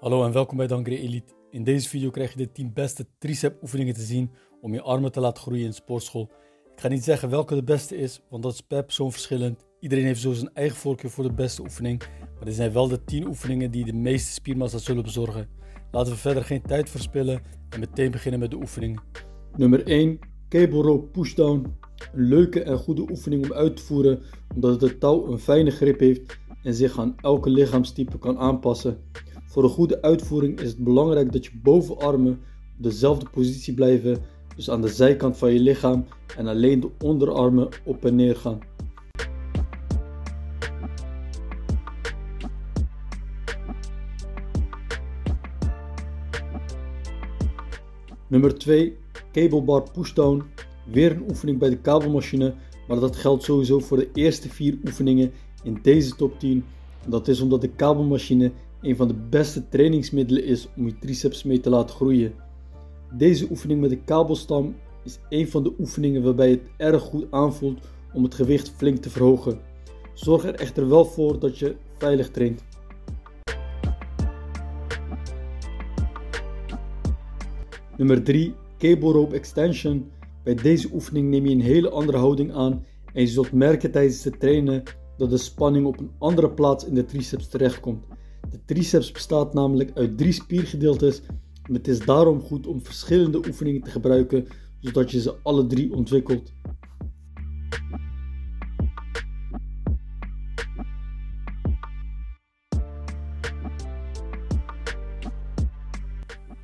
Hallo en welkom bij Dankre Elite. In deze video krijg je de 10 beste tricep oefeningen te zien om je armen te laten groeien in sportschool. Ik ga niet zeggen welke de beste is, want dat is per persoon verschillend. Iedereen heeft zo zijn eigen voorkeur voor de beste oefening, maar dit zijn wel de 10 oefeningen die de meeste spiermassa zullen bezorgen. Laten we verder geen tijd verspillen en meteen beginnen met de oefeningen. Nummer 1. Cable rope pushdown. Een leuke en goede oefening om uit te voeren omdat het touw een fijne grip heeft en zich aan elke lichaamstype kan aanpassen. Voor een goede uitvoering is het belangrijk dat je bovenarmen op dezelfde positie blijven, dus aan de zijkant van je lichaam en alleen de onderarmen op en neer gaan. Nummer 2. Cable bar pushdown. Weer een oefening bij de kabelmachine, maar dat geldt sowieso voor de eerste 4 oefeningen in deze top 10. Dat is omdat de kabelmachine een van de beste trainingsmiddelen is om je triceps mee te laten groeien. Deze oefening met de kabelstam is een van de oefeningen waarbij het erg goed aanvoelt om het gewicht flink te verhogen. Zorg er echter wel voor dat je veilig traint. Nummer 3. Cable rope extension. Bij deze oefening neem je een hele andere houding aan en je zult merken tijdens het trainen dat de spanning op een andere plaats in de triceps terechtkomt. De triceps bestaat namelijk uit drie spiergedeeltes en het is daarom goed om verschillende oefeningen te gebruiken zodat je ze alle drie ontwikkelt.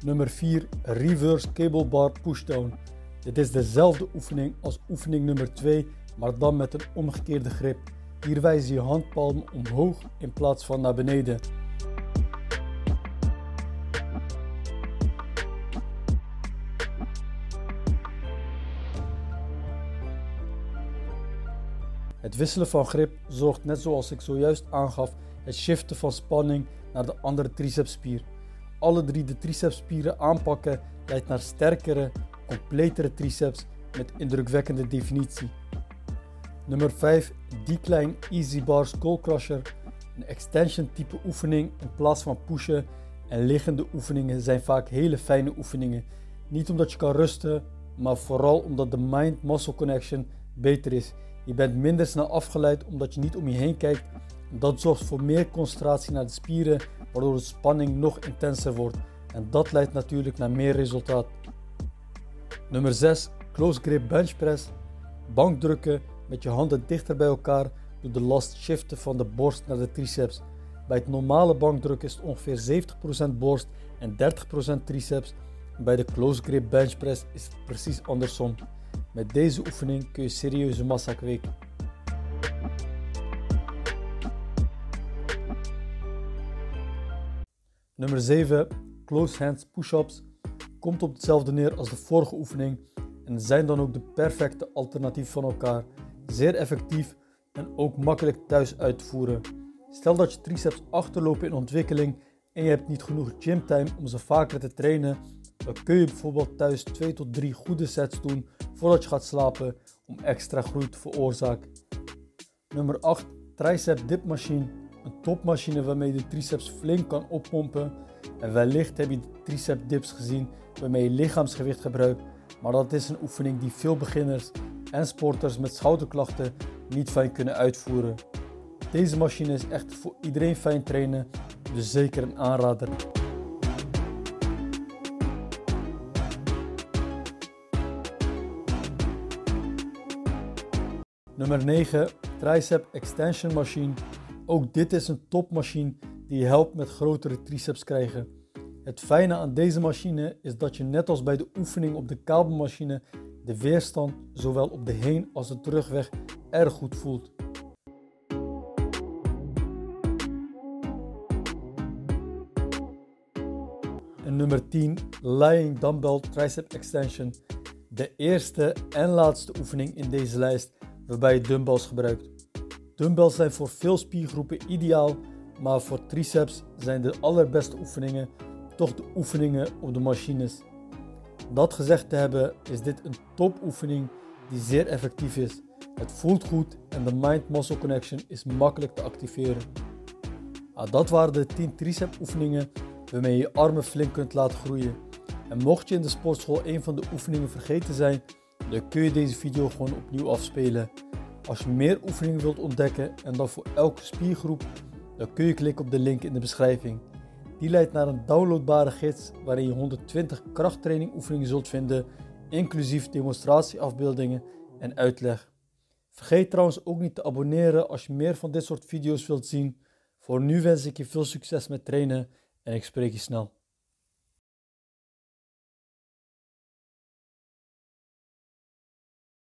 Nummer 4 Reverse Cable Bar Pushdown. Dit is dezelfde oefening als oefening nummer 2, maar dan met een omgekeerde grip. Hier wijs je je handpalm omhoog in plaats van naar beneden. Het wisselen van grip zorgt net zoals ik zojuist aangaf het shiften van spanning naar de andere tricepspier. Alle drie de tricepspieren aanpakken leidt naar sterkere, completere triceps met indrukwekkende definitie. Nummer 5 Decline Easy Bar Skull Crusher. Een extension type oefening in plaats van pushen en liggende oefeningen zijn vaak hele fijne oefeningen. Niet omdat je kan rusten, maar vooral omdat de mind-muscle connection beter is. Je bent minder snel afgeleid omdat je niet om je heen kijkt. Dat zorgt voor meer concentratie naar de spieren, waardoor de spanning nog intenser wordt. En dat leidt natuurlijk naar meer resultaat. Nummer 6. Close grip bench press. Bankdrukken met je handen dichter bij elkaar doet de last shiften van de borst naar de triceps. Bij het normale bankdrukken is het ongeveer 70% borst en 30% triceps. Bij de close grip bench press is het precies andersom. Met deze oefening kun je serieuze massa kweken. Nummer 7. Close hands push-ups. Komt op hetzelfde neer als de vorige oefening en zijn dan ook de perfecte alternatief van elkaar. Zeer effectief en ook makkelijk thuis uit te voeren. Stel dat je triceps achterlopen in ontwikkeling en je hebt niet genoeg gymtime om ze vaker te trainen, dan kun je bijvoorbeeld thuis 2 tot 3 goede sets doen voordat je gaat slapen om extra groei te veroorzaken. Nummer 8. Tricep dip machine. Een topmachine waarmee je de triceps flink kan oppompen. En wellicht heb je tricep dips gezien waarmee je lichaamsgewicht gebruikt. Maar dat is een oefening die veel beginners en sporters met schouderklachten niet fijn kunnen uitvoeren. Deze machine is echt voor iedereen fijn trainen, dus zeker een aanrader. Nummer 9. Tricep Extension Machine. Ook dit is een topmachine die helpt met grotere triceps krijgen. Het fijne aan deze machine is dat je net als bij de oefening op de kabelmachine de weerstand zowel op de heen- als de terugweg erg goed voelt. En nummer 10, Lying Dumbbell Tricep Extension. De eerste en laatste oefening in deze lijst waarbij je dumbbells gebruikt. Dumbbells zijn voor veel spiergroepen ideaal, maar voor triceps zijn de allerbeste oefeningen toch de oefeningen op de machines. Dat gezegd te hebben, is dit een topoefening die zeer effectief is. Het voelt goed en de mind-muscle connection is makkelijk te activeren. Ah, dat waren de 10 tricep oefeningen. waarmee je je armen flink kunt laten groeien. En mocht je in de sportschool een van de oefeningen vergeten zijn, dan kun je deze video gewoon opnieuw afspelen. Als je meer oefeningen wilt ontdekken en dan voor elke spiergroep, dan kun je klikken op de link in de beschrijving. Die leidt naar een downloadbare gids waarin je 120 krachttraining oefeningen zult vinden, inclusief demonstratieafbeeldingen en uitleg. Vergeet trouwens ook niet te abonneren als je meer van dit soort video's wilt zien. Voor nu wens ik je veel succes met trainen en ik spreek je snel.